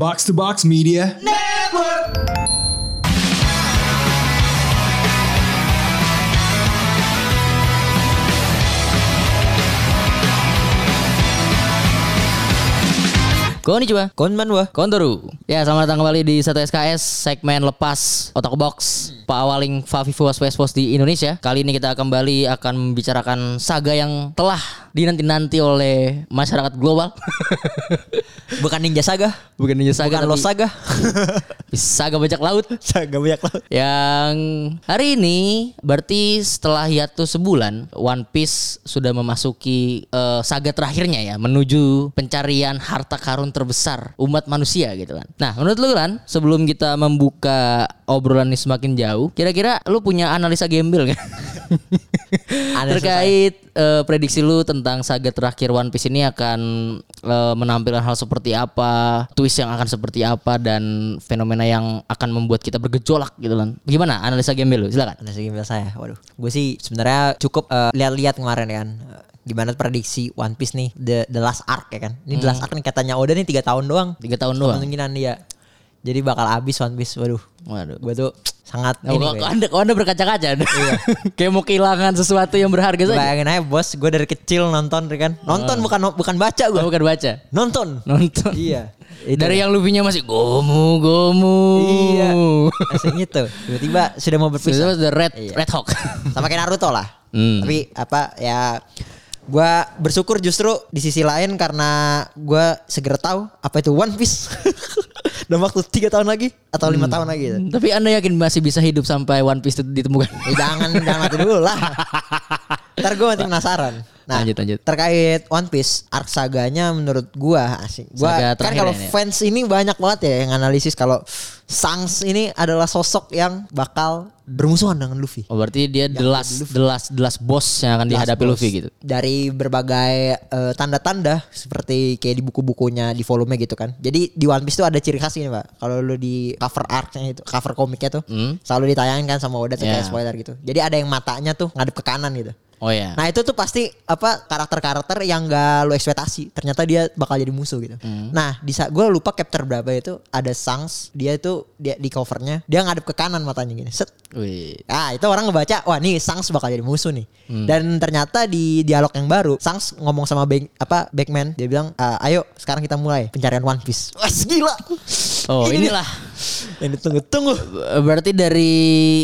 Box to Box Media. Konnichiwa, Konbanwa. Kontoru. Ya, selamat datang kembali di satu SKS segmen lepas otak box Pak Awaling Favivos Westpos di Indonesia. Kali ini kita kembali akan membicarakan saga yang telah dinanti-nanti oleh masyarakat global. Bukan Ninja Saga. Bukan Ninja Saga, Bukan Los tapi Saga. Saga bajak laut. Saga banyak laut. Yang hari ini berarti setelah hiatus sebulan One Piece sudah memasuki eh, saga terakhirnya ya menuju pencarian harta karun terbesar umat manusia gitu kan. Nah, menurut lu kan sebelum kita membuka obrolan ini semakin jauh, kira-kira lu punya analisa gembel kan? Analisa Terkait eh, prediksi lu tentang saga terakhir One Piece ini akan eh, menampilkan hal seperti apa, twist yang akan seperti apa dan fenomena yang akan membuat kita bergejolak gitu kan. Gimana analisa gembel lu? Silakan. Analisa gembel saya. Waduh. Gue sih sebenarnya cukup eh, lihat-lihat kemarin kan. Gimana prediksi One Piece nih the the last arc ya kan. Ini the last arc nih katanya Oda nih tiga tahun doang. Tiga tahun doang. Kemungkinan dia. Jadi bakal habis One Piece. Waduh. Waduh. Gue tuh sangat Oh, ini kok, gue. anda, kok anda berkaca-kaca? Kayak mau kehilangan sesuatu yang berharga saja. Bayangin aja bos, gue dari kecil nonton kan. Nonton bukan bukan baca gue. Oh, bukan baca. Nonton. Nonton. Iya. Itu. Dari yang lupinya masih gomu gomu. Iya. Asing itu. Tiba-tiba sudah mau berpisah. the red Iya. red hawk. sama kayak Naruto lah. Hmm. Tapi apa ya gua bersyukur justru di sisi lain karena gua segera tahu apa itu One Piece. Dalam waktu tiga tahun lagi atau lima tahun lagi. gitu. Tapi anda yakin masih bisa hidup sampai One Piece itu ditemukan? Eh, jangan jangan mati dulu lah. Ntar gue nanti penasaran. Nah, Lanjut, lanjut. terkait One Piece, arc saganya menurut gua asik. Gua Saga kan kalau ya? fans ini banyak banget ya yang analisis kalau Sangs ini adalah sosok yang bakal bermusuhan dengan Luffy. Oh berarti dia the last, the last, the last boss yang akan dihadapi Last Luffy Boss. gitu. Dari berbagai eh, tanda-tanda seperti kayak di buku-bukunya di volume gitu kan. Jadi di One Piece tuh ada ciri khas ini, Pak. Kalau lu di cover art-nya itu, cover komiknya tuh Hmm. selalu ditayangin kan sama Oda tuh Yeah. kayak spoiler gitu. Jadi ada yang matanya tuh ngadep ke kanan gitu. Oh ya. Nah itu tuh pasti apa karakter-karakter yang gak lo ekspektasi. Ternyata dia bakal jadi musuh gitu. Hmm. Nah di saat gue lupa chapter berapa itu ada Sangs dia itu dia di covernya dia ngadep ke kanan matanya gini. Set. Wih. Ah itu orang ngebaca wah nih Sangs bakal jadi musuh nih. Hmm. Dan ternyata di dialog yang baru Sangs ngomong sama Bank, apa Backman dia bilang "Ah, ayo sekarang kita mulai pencarian One Piece. Wah gila. Oh Ini inilah. Yang ditunggu-tunggu. Berarti dari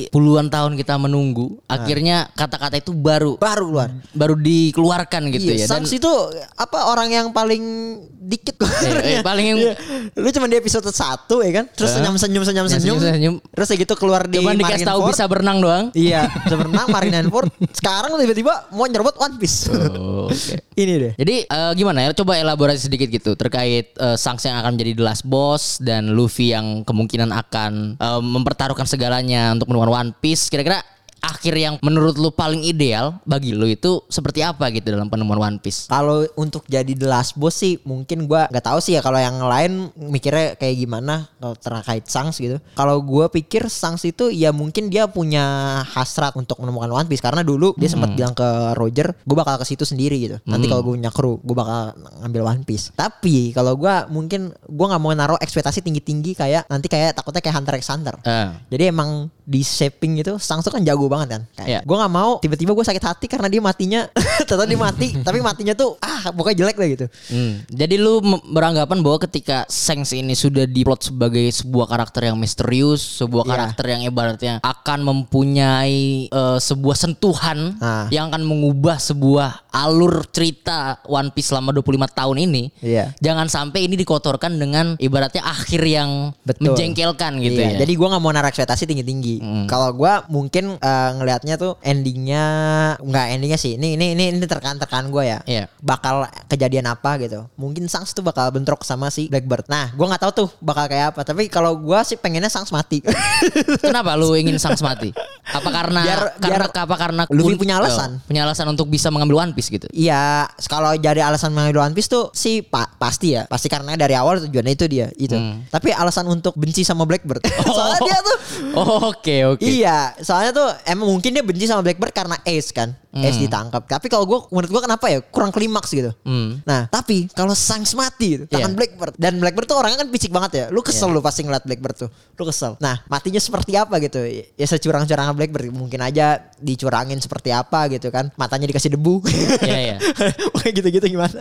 puluhan tahun kita menunggu, Nah. akhirnya kata-kata itu baru Baru keluar. baru dikeluarkan gitu iya, ya. Dan Sangs itu apa orang yang paling dikit eh, paling yang- Iya. Lu cuma di episode 1 ya kan Terus Eh. senyum senyum senyum senyum Senyum-senyum. Terus ya gitu keluar di cuman dikasih tahu bisa berenang doang. Iya bisa berenang Marineford Sekarang tiba-tiba mau nyerobot One Piece Oh, oke. Ini deh Jadi eh, gimana ya? Coba elaborasi sedikit gitu terkait eh, Sanks yang akan menjadi the last boss dan Luffy yang kemungkinan akan eh, mempertaruhkan segalanya untuk menemukan One Piece. Kira-kira akhir yang menurut lu paling ideal bagi lu itu seperti apa gitu dalam penemuan One Piece? Kalau untuk jadi the last boss sih mungkin gua nggak tahu sih ya kalau yang lain mikirnya kayak gimana kalau terkait Sangs gitu. Kalau gua pikir Sangs itu ya mungkin dia punya hasrat untuk menemukan One Piece karena dulu dia sempat bilang ke Roger, gua bakal ke situ sendiri gitu. Nanti kalau gua punya kru, gua bakal ngambil One Piece. Tapi kalau gua mungkin gua nggak mau naruh ekspektasi tinggi-tinggi kayak nanti kayak takutnya kayak Hunter x Hunter. Eh, Jadi emang di shaping itu Sangs tuh kan jago banget kan. Kayak Iya. Gue nggak mau tiba-tiba gue sakit hati karena dia matinya ternyata dia mati tapi matinya tuh ah pokoknya jelek lah gitu. Hmm. Jadi lu beranggapan bahwa ketika Sengs ini sudah diplot sebagai sebuah karakter yang misterius, sebuah Iya. karakter yang ibaratnya akan mempunyai eh, sebuah sentuhan Nah. yang akan mengubah sebuah alur cerita One Piece selama 25 tahun ini. Iya. Jangan sampai ini dikotorkan dengan ibaratnya akhir yang Betul. menjengkelkan gitu Iya, ya. Jadi gue nggak mau naruh ekspektasi tinggi-tinggi. Kalau gue mungkin eh, ngelihatnya tuh endingnya nggak endingnya sih. Ini ini ini ini terkan-terkan gue ya. Iya. Bakal kejadian apa gitu. Mungkin Sangs tuh bakal bentrok sama si Blackbird. Nah, gue nggak tahu tuh bakal kayak apa. Tapi kalau gue sih pengennya Sangs mati. Kenapa lu ingin Sangs mati? Apa karena Biar- karena biar apa karena Luffy kun- punya alasan. Oh, punya alasan untuk bisa mengambil One Piece gitu. Iya, kalau jadi alasan mengambil One Piece tuh sih pa- pasti ya, pasti karena dari awal tujuannya itu dia itu. Hmm. Tapi alasan untuk benci sama Blackbird, soalnya dia tuh Oh, Oke. Oke oke. Iya, soalnya tuh emang mungkin dia benci sama Blackbird karena Ace kan. Ace ditangkap. Tapi kalau gue menurut gue kenapa ya kurang klimaks gitu. Hmm. Nah, tapi kalau Sangs mati gitu, tangan Iya. Blackbird dan Blackbird tuh orangnya kan picik banget ya. Lu kesel lu pasti ngeliat Blackbird tuh. Lu kesel. Nah, matinya seperti apa gitu. Ya securang-curangnya Blackbird mungkin aja dicurangin seperti apa gitu kan. Matanya dikasih debu. Iya, iya. Kayak gitu-gitu gimana.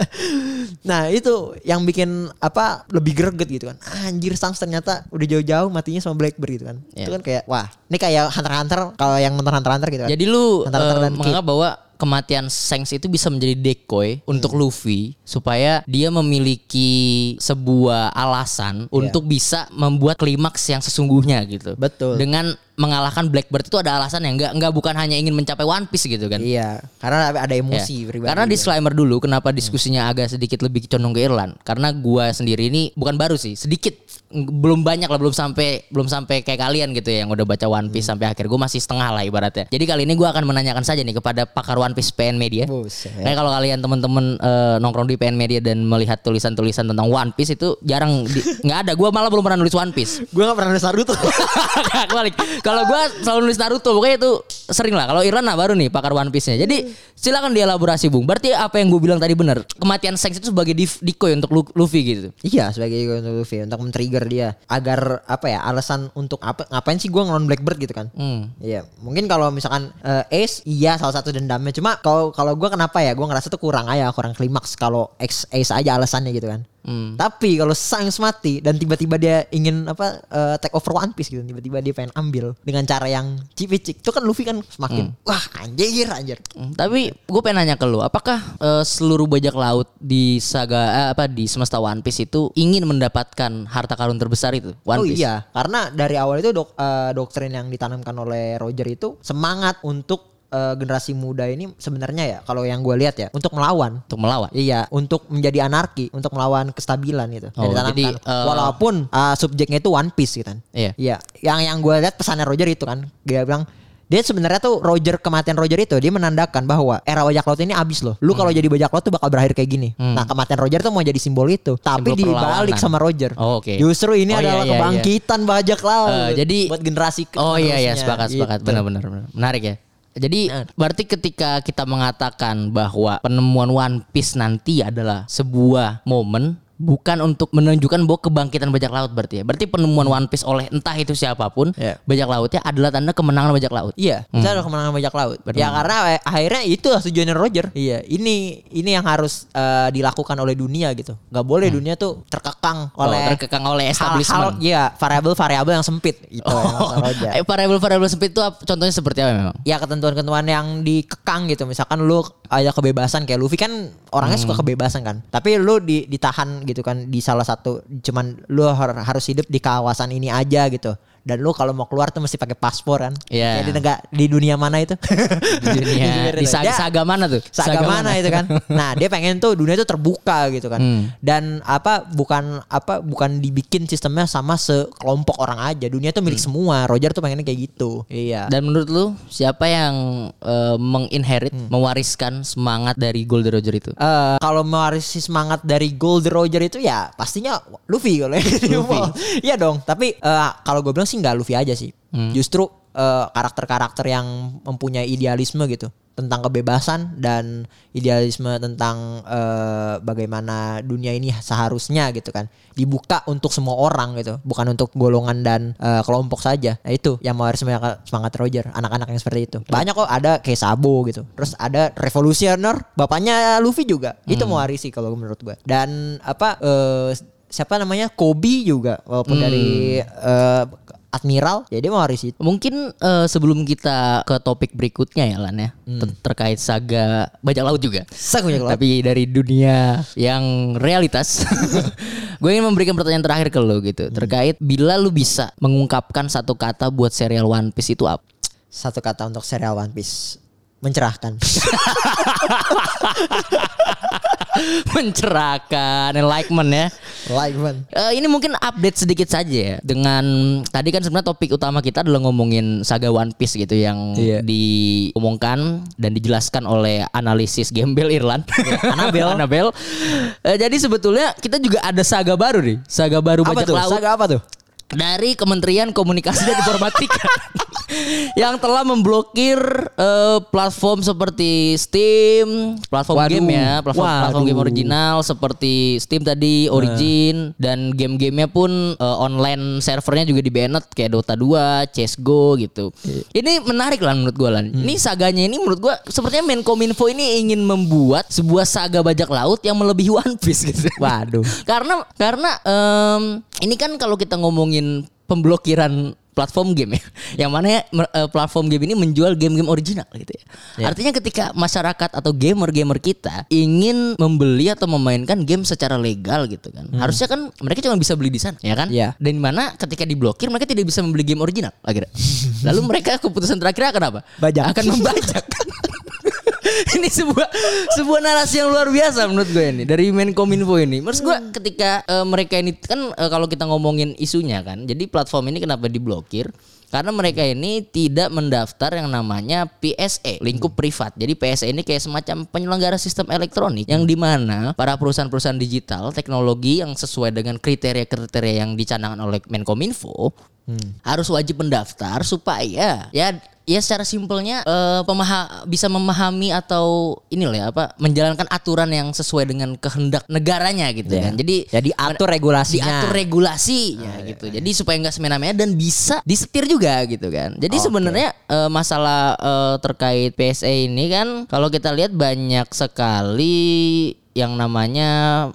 Nah, itu yang bikin apa lebih greget gitu kan. Anjir Sangs ternyata udah jauh-jauh matinya sama Blackbird gitu kan. Iya. Itu kan kayak wah, ini kayak Hunter Hunter kalau yang nonton Hunter Hunter gitu kan. Jadi lu Hunter Hunter Kid. menganggap bahwa kematian Shanks itu bisa menjadi decoy untuk Hmm. Luffy supaya dia memiliki sebuah alasan untuk bisa membuat klimaks yang sesungguhnya gitu. Iya. Betul. Dengan mengalahkan Blackbird itu ada alasan yang enggak enggak bukan hanya ingin mencapai One Piece gitu kan. Iya, karena ada Ya. emosi pribadi. Karena dia. disclaimer dulu kenapa diskusinya agak sedikit lebih condong ke Irland karena gua sendiri ini bukan baru sih sedikit belum banyak lah belum sampai belum sampai kayak kalian gitu ya yang udah baca One Piece sampai akhir gue masih setengah lah ibaratnya jadi kali ini gua akan menanyakan saja nih kepada pakar One Piece PN Media Buset. Nah kalau kalian teman-teman eh, nongkrong di PN Media dan melihat tulisan-tulisan tentang One Piece itu jarang nggak ada gua malah belum pernah nulis One Piece Gue gak pernah nulis Naruto. Nggak, kebalik. Kalau gue selalu nulis Naruto, pokoknya itu sering lah. Kalau Irlan nah baru nih pakar One Piece-nya. Jadi silakan dielaborasi Bung. Berarti apa yang gue bilang tadi benar? Kematian Shanks itu sebagai di- decoy untuk Lu- Luffy gitu. iya sebagai untuk Luffy untuk men-trigger dia agar apa ya alasan untuk apa ngapain sih gue ngelon Blackbird gitu kan. Hmm. Iya, mungkin kalau misalkan eh, Ace iya salah satu dendamnya. Cuma kalau kalau gue kenapa ya? Gue ngerasa tuh kurang aja, kurang klimaks kalau Ace Ace aja alasannya gitu kan. Hmm. Tapi kalau Sangs mati dan tiba-tiba dia ingin apa eh, take over One Piece gitu, tiba-tiba dia pengen ambil dengan cara yang cipicik, itu kan Luffy kan semakin wah anjir anjir. Hmm, Tapi gue pengen nanya ke lu, apakah eh, seluruh bajak laut di saga eh, apa di semesta One Piece itu ingin mendapatkan harta karun terbesar itu? One oh Piece. iya, karena dari awal itu dok, eh, doktrin yang ditanamkan oleh Roger itu semangat untuk eh, generasi muda ini sebenarnya ya kalau yang gue lihat ya untuk melawan. Untuk melawan. Iya, untuk menjadi anarki, untuk melawan kestabilan gitu. Oh, jadi, eh, walaupun eh, subjeknya itu One Piece gitu kan. Iya. Iya, yang yang gue lihat pesannya Roger itu kan, dia bilang dia sebenarnya tuh Roger kematian Roger itu dia menandakan bahwa era bajak laut ini abis loh. Lu kalau jadi bajak laut tuh bakal berakhir kayak gini. Hmm. Nah kematian Roger tuh mau jadi simbol itu, tapi Simbol dibalik perlawanan. sama Roger. Oh, oke. Justru ini Oh, iya, adalah iya, iya. kebangkitan bajak laut. Eh, jadi- buat generasi Oh iya iya sepakat sepakat gitu. benar-benar benar. menarik ya. Jadi Nah. berarti ketika kita mengatakan bahwa penemuan One Piece nanti adalah sebuah momen bukan untuk menunjukkan bahwa kebangkitan bajak laut berarti ya. Berarti penemuan One Piece oleh entah itu siapa pun Iya. bajak lautnya adalah tanda kemenangan bajak laut. Iya, Hmm. itu adalah kemenangan bajak laut. Ya karena eh, akhirnya itu tujuannya Roger. Iya, ini ini yang harus eh, dilakukan oleh dunia gitu. Gak boleh dunia tuh terkekang Hmm. Oh, oleh terkekang oleh establishment. iya, variabel-variabel yang sempit yang kata Roger. Eh, variabel-variabel sempit itu contohnya seperti apa memang? Ya ketentuan-ketentuan yang dikekang gitu. Misalkan lu ada kebebasan kayak Luffy kan orangnya Hmm. suka kebebasan kan. Tapi lu di, ditahan gitu kan di salah satu cuman lu har- harus hidup di kawasan ini aja gitu. Dan lu kalau mau keluar tuh mesti pakai paspor kan. Iya. Kayak di negara di dunia mana itu? Di dunia di saga, Dia- saga mana tuh? Saga, mana itu kan? Nah, dia pengen tuh dunia itu terbuka gitu kan. Hmm. Dan apa bukan apa bukan dibikin sistemnya sama sekelompok orang aja. Dunia itu milik semua. Roger tuh pengennya kayak gitu. Iya. Dan menurut lu siapa yang eh, menginherit, Hmm. mewariskan semangat dari Gold Roger itu? Eh, kalau mewarisi semangat dari Gold Roger itu ya pastinya Luffy kalau Luffy. Iya dong. Tapi eh, kalau gue bilang sih nggak Luffy aja sih. Justru eh, karakter-karakter yang mempunyai idealisme gitu tentang kebebasan dan idealisme tentang eh, bagaimana dunia ini seharusnya gitu kan dibuka untuk semua orang gitu bukan untuk golongan dan eh, kelompok saja. Nah itu yang mewarisi semangat, semangat Roger anak-anak yang seperti itu. Banyak kok ada kayak Sabo gitu terus ada revolusioner bapaknya Luffy juga. Itu mewarisi kalau menurut gue dan apa eh, siapa namanya? Kobe juga walaupun dari eh, admiral ya dia mewarisi itu. Mungkin eh, sebelum kita ke topik berikutnya ya Lan ya Hmm. ter- terkait saga bajak laut juga. Sang punya keluar. Tapi dari dunia yang realitas, gue ingin memberikan pertanyaan terakhir ke lo gitu Hmm. terkait bila lu bisa mengungkapkan satu kata buat serial One Piece itu apa? satu kata untuk serial One Piece mencerahkan Mencerahkan, enlightenment ya. like man Eh, ini mungkin update sedikit saja ya dengan tadi kan sebenarnya topik utama kita adalah ngomongin saga One Piece gitu yang Iya. diomongkan dan dijelaskan oleh analisis Gembel Irland. Anabel. Anabel. Eh, jadi sebetulnya kita juga ada saga baru nih, saga baru apa bajak tuh laut saga apa tuh dari Kementerian Komunikasi dan Informatika. yang telah memblokir eh, platform seperti Steam, platform Waduh. game ya, platform, Waduh. platform game original seperti Steam tadi, Origin dan game-gamenya pun eh, online servernya juga di banned kayak Dota 2, CS:GO gitu. Ini menarik lah menurut gue lah. Ini saganya ini menurut gue sepertinya Menkominfo ini ingin membuat sebuah saga bajak laut yang melebihi One Piece gitu. Waduh. karena karena em, ini kan kalau kita ngomongin pemblokiran platform game ya, yang mana ya platform game ini menjual game-game original gitu ya. Artinya ketika masyarakat atau gamer-gamer kita ingin membeli atau memainkan game secara legal gitu kan, harusnya kan mereka cuma bisa beli di sana, ya kan? Iya. Dan di mana ketika diblokir mereka tidak bisa membeli game original akhirnya. Lalu mereka keputusan terakhir akan apa? Bajak. Akan membajak. ini sebuah sebuah narasi yang luar biasa menurut gue ini dari Menkominfo ini. Menurut gue ketika eh, mereka ini kan eh, kalau kita ngomongin isunya kan, jadi platform ini kenapa diblokir? Karena mereka ini tidak mendaftar yang namanya PSE, lingkup privat. Jadi PSE ini kayak semacam penyelenggara sistem elektronik yang di mana para perusahaan-perusahaan digital teknologi yang sesuai dengan kriteria-kriteria yang dicanangkan oleh Menkominfo harus wajib mendaftar supaya ya ya secara simpelnya eh, pemaha bisa memahami atau ini loh ya apa menjalankan aturan yang sesuai dengan kehendak negaranya gitu Ya. kan. Jadi Ya diatur regulasinya. diatur regulasinya gitu. Jadi supaya nggak semena-mena dan bisa disetir juga gitu kan. Jadi Oke. sebenarnya eh, masalah eh, terkait PSA ini kan kalau kita lihat banyak sekali yang namanya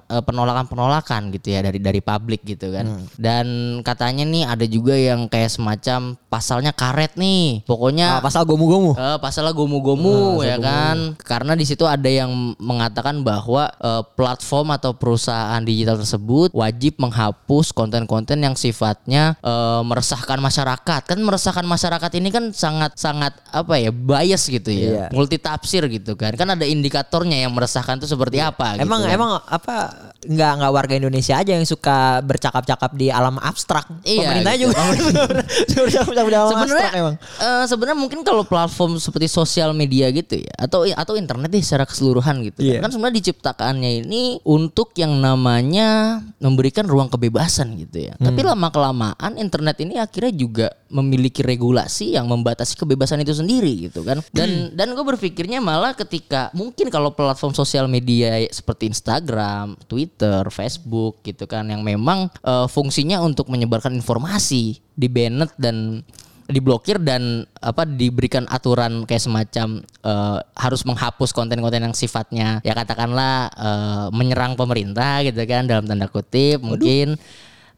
eh, penolakan-penolakan gitu ya dari dari publik gitu kan. Hmm. Dan katanya nih ada juga yang kayak semacam pasalnya karet nih. Pokoknya Ah, pasal gomu-gomu. Eh, pasalnya gomu-gomu ya kan. Karena di situ ada yang mengatakan bahwa eh, platform atau perusahaan digital tersebut wajib menghapus konten-konten yang sifatnya eh, meresahkan masyarakat. Kan meresahkan masyarakat ini kan sangat-sangat apa ya bias gitu ya. Iya. Multi tafsir gitu kan. Kan ada indikatornya yang meresahkan itu seperti apa gitu Emang kan. emang apa nggak nggak warga Indonesia aja yang suka bercakap-cakap di alam abstrak. Iya, Pemerintah gitu. juga suka bercakap-cakap di alam sebenarnya abstrak emang. eh, sebenarnya mungkin kalau platform seperti sosial media gitu ya atau atau internet deh secara keseluruhan gitu Iya. kan sebenarnya diciptakannya ini untuk yang namanya memberikan ruang kebebasan gitu ya tapi Hmm. lama kelamaan internet ini akhirnya juga memiliki regulasi yang membatasi kebebasan itu sendiri gitu kan dan dan gue berpikirnya malah ketika mungkin kalau platform sosial media seperti Instagram, Twitter, Facebook gitu kan yang memang eh, fungsinya untuk menyebarkan informasi di banned dan diblokir dan apa diberikan aturan kayak semacam eh, harus menghapus konten-konten yang sifatnya ya katakanlah eh, menyerang pemerintah gitu kan dalam tanda kutip mungkin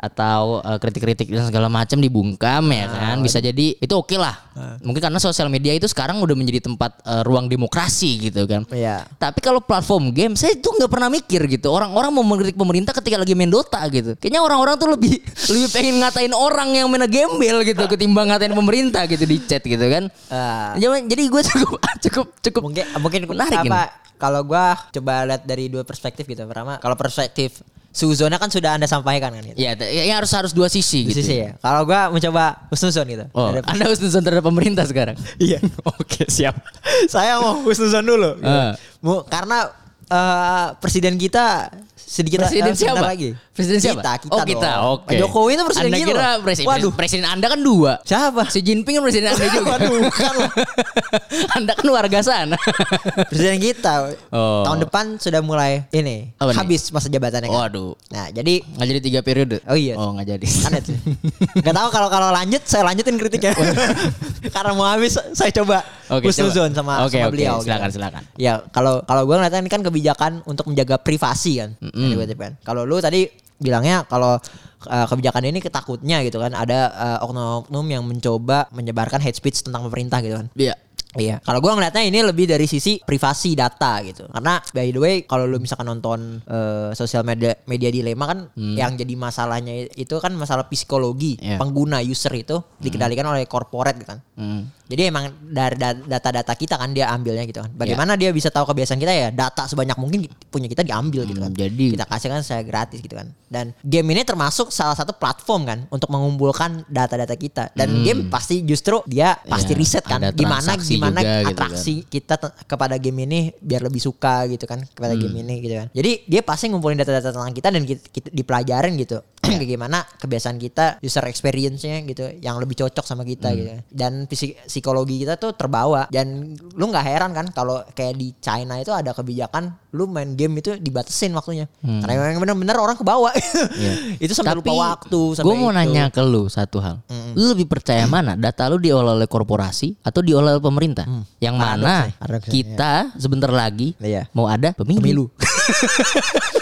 atau eh, kritik-kritik dan segala macam dibungkam ya kan? Bisa jadi itu oke lah. Mungkin karena sosial media itu sekarang udah menjadi tempat eh, ruang demokrasi gitu kan. Iya. tapi kalau platform game saya tuh nggak pernah mikir gitu. Orang-orang mau mengkritik pemerintah ketika lagi main Dota gitu. Kayaknya orang-orang tuh lebih lebih pengen ngatain orang yang main gembel gitu ketimbang ngatain pemerintah gitu di chat gitu kan. Ah. jadi jadi gue cukup cukup cukup mungkin mungkin menarik apa kalau gua coba lihat dari dua perspektif gitu. Pertama kalau perspektif Suzona kan sudah anda sampaikan kan gitu. ya ya harus harus dua sisi Di gitu sisi ya. Kalau gua mencoba husnuzon gitu. oh Ada- anda husnuzon terhadap pemerintah sekarang Iya. oke siap Saya mau husnuzon dulu. gitu. Mau karena eh, presiden kita sedikit presiden eh, siapa lagi. presiden siapa Kita, kita oh kita oke Jokowi itu presiden anda kita kira loh. presiden Waduh. presiden anda kan dua Siapa? Si Jinping kan presiden Anda juga. Waduh, bukan anda kan warga sana. presiden kita Oh. tahun depan sudah mulai ini Apa nih? habis masa jabatannya kan. Waduh. Nah, jadi Nggak jadi tiga periode. Oh iya. Oh nggak jadi. kan itu. Gak tahu kalau kalau lanjut saya lanjutin kritiknya. Karena mau habis saya coba husnuzon coba. sama, Oke, sama beliau. silakan, gitu. silakan. Ya kalau kalau gue ngeliatnya ini kan kebijakan untuk menjaga privasi kan. Mm-mm. Dari WTP kan. Kalau lu tadi bilangnya kalau uh, kebijakan ini ketakutnya gitu kan ada uh, oknum-oknum yang mencoba menyebarkan hate speech tentang pemerintah gitu kan. Iya. Iya, kalau gua ngeliatnya ini lebih dari sisi privasi data gitu. Karena by the way, kalau lu misalkan nonton eh, sosial media media dilema kan, yang jadi masalahnya itu kan masalah psikologi Iya. pengguna user itu dikendalikan oleh corporate gitu kan. Hmm. Jadi emang dari da- data-data kita kan dia ambilnya gitu kan. Bagaimana dia bisa tahu kebiasaan kita ya? Data sebanyak mungkin punya kita diambil gitu kan. Hmm, jadi- kita kasih kan saya gratis gitu kan. Dan game ini termasuk salah satu platform kan untuk mengumpulkan data-data kita. Dan game pasti justru dia pasti Hmm. Ya, riset kan ada gimana gimana juga gitu atraksi kita te- kepada game ini biar lebih suka gitu kan kepada game Hmm. ini gitu kan. Jadi dia pasti ngumpulin data-data tentang kita dan kita, kita dipelajarin gitu. Iya. Kayak gimana kebiasaan kita, user experience-nya gitu yang lebih cocok sama kita Hmm. gitu. Dan psik- psikologi kita tuh terbawa dan lu nggak heran kan kalau kayak di China itu ada kebijakan lu main game itu dibatasin waktunya. Karena memang bener-bener orang kebawa. itu sampai lupa waktu sampai gue mau itu. nanya ke lu satu hal. Lu lebih percaya mana? Data lu diolah oleh korporasi atau diolah oleh pemerintah? Yang Paradoks mana nih, kita sebentar lagi Iya. mau ada pemilu. Pemilu.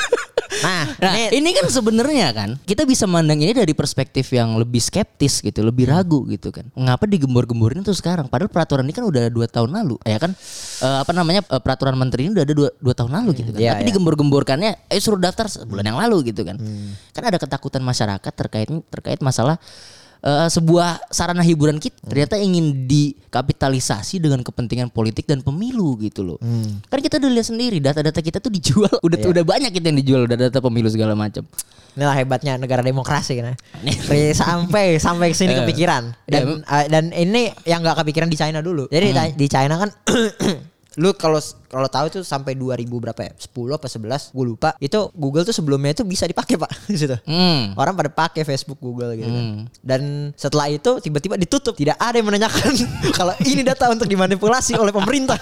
Nah, Nah, ini ini kan sebenarnya kan kita bisa mandang ini dari perspektif yang lebih skeptis gitu, lebih Hmm. ragu gitu kan. Mengapa digembor-gemborin tuh sekarang? Padahal peraturan ini kan udah dua tahun lalu, ya kan? Eh, apa namanya eh, peraturan menteri ini udah ada dua, dua tahun lalu gitu kan. Iya, Tapi iya. digembor-gemborkannya, eh suruh daftar sebulan yang lalu gitu kan. Hmm. Kan ada ketakutan masyarakat terkait terkait masalah eh, sebuah sarana hiburan kita Hmm. ternyata ingin dikapitalisasi dengan kepentingan politik dan pemilu gitu loh. Hmm. Kan kita udah lihat sendiri data-data kita tuh dijual udah Iya. udah banyak kita yang dijual data-data pemilu segala macam. Inilah hebatnya negara demokrasi kan. Pri- sampai sampai ke sini Eh. kepikiran. Dan eh, dan ini yang nggak kepikiran di China dulu. Jadi Hmm. di China kan lu kalau kalau tahu itu sampai 2000 berapa ya? 10 apa 11 gue lupa. Itu Google tuh sebelumnya itu bisa dipakai, Pak. di situ. Hmm. Orang pada pakai Facebook, Google gitu kan. Hmm. Dan setelah itu tiba-tiba ditutup. Tidak ada yang menanyakan kalau ini data untuk dimanipulasi oleh pemerintah.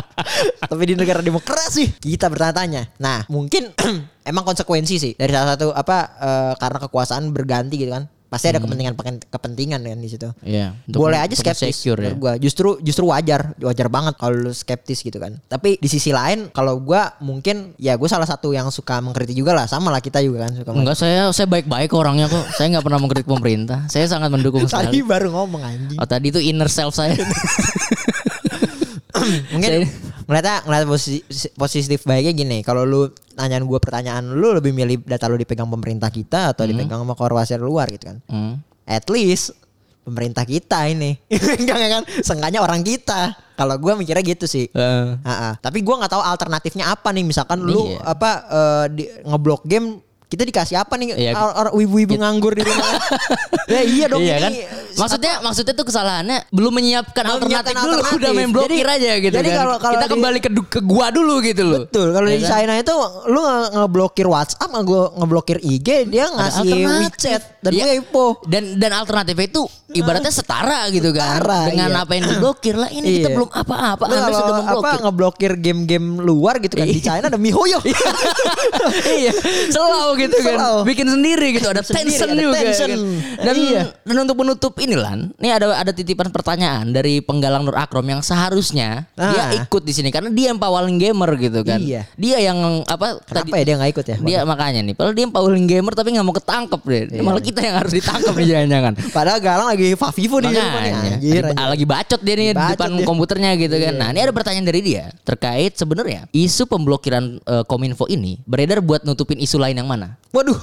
Tapi di negara demokrasi kita bertanya-tanya. Nah, mungkin emang konsekuensi sih dari salah satu apa eh, karena kekuasaan berganti gitu kan. Pasti ada kepentingan kepentingan kan di situ. Iya, Boleh aja skeptis secure ya. gua. Justru justru wajar, wajar banget kalau lu skeptis gitu kan. Tapi di sisi lain kalau gua mungkin ya gue salah satu yang suka mengkritik juga lah, sama lah kita juga kan suka. Enggak saya saya baik-baik orangnya kok. Saya nggak pernah mengkritik pemerintah. Saya sangat mendukung Tadi sekali. baru ngomong anjing. Oh tadi itu inner self saya. mungkin Saya- ngeliatnya ngeliat posisi, positif baiknya gini kalau lu nanyain gue pertanyaan lu lebih milih data lu dipegang pemerintah kita atau dipegang sama korporasi luar gitu kan Hmm. at least pemerintah kita ini enggak kan seenggaknya orang kita kalau gue mikirnya gitu sih Eh, Ha-ha. tapi gue nggak tahu alternatifnya apa nih misalkan lu Iya. apa eh, di, ngeblok game kita dikasih apa nih Iya. Or- or- wibu-wibu nganggur di rumah ya iya dong iya kan? Maksudnya maksudnya tuh kesalahannya belum menyiapkan Belum alternatif menyiapkan dulu alternatif. udah main blokir Jadi- aja gitu jadi kan. kalau- kalau Kita di- kembali ke ke gua dulu gitu loh. Betul, kalau Ya di kan? China itu lu nge- ngeblokir WhatsApp, nge- ngeblokir IG, dia ngasih alternatif. WeChat dan Iya. Weibo. Dan dan alternatifnya itu ibaratnya setara gitu kan Setara, dengan iya. apa yang diblokir lah ini kita Iya. belum apa-apa Anda sudah apa memblokir. ngeblokir game-game luar gitu kan di China ada MiHoYo. iya, selau gitu kan. Bikin sendiri gitu, ada tension juga kan. Dan Iya. dan untuk menutup ini Lan, ini ada ada titipan pertanyaan dari penggalang Nur Akrom yang seharusnya Ah. dia ikut di sini karena dia yang paling gamer gitu kan. Iya. Dia yang apa Kenapa ya dia nggak ikut ya? Dia makanya nih, padahal dia yang paling gamer tapi nggak mau ketangkep deh. Iya. Malah kita yang harus ditangkep nih jangan-jangan. Padahal Galang lagi Favivo di nih. Anjir, lagi, anjir. lagi bacot dia nih di Bacot depan dia. Iya. komputernya gitu kan. Nah, ini ada pertanyaan dari dia terkait sebenarnya isu pemblokiran eh, Kominfo ini beredar buat nutupin isu lain yang mana? Waduh.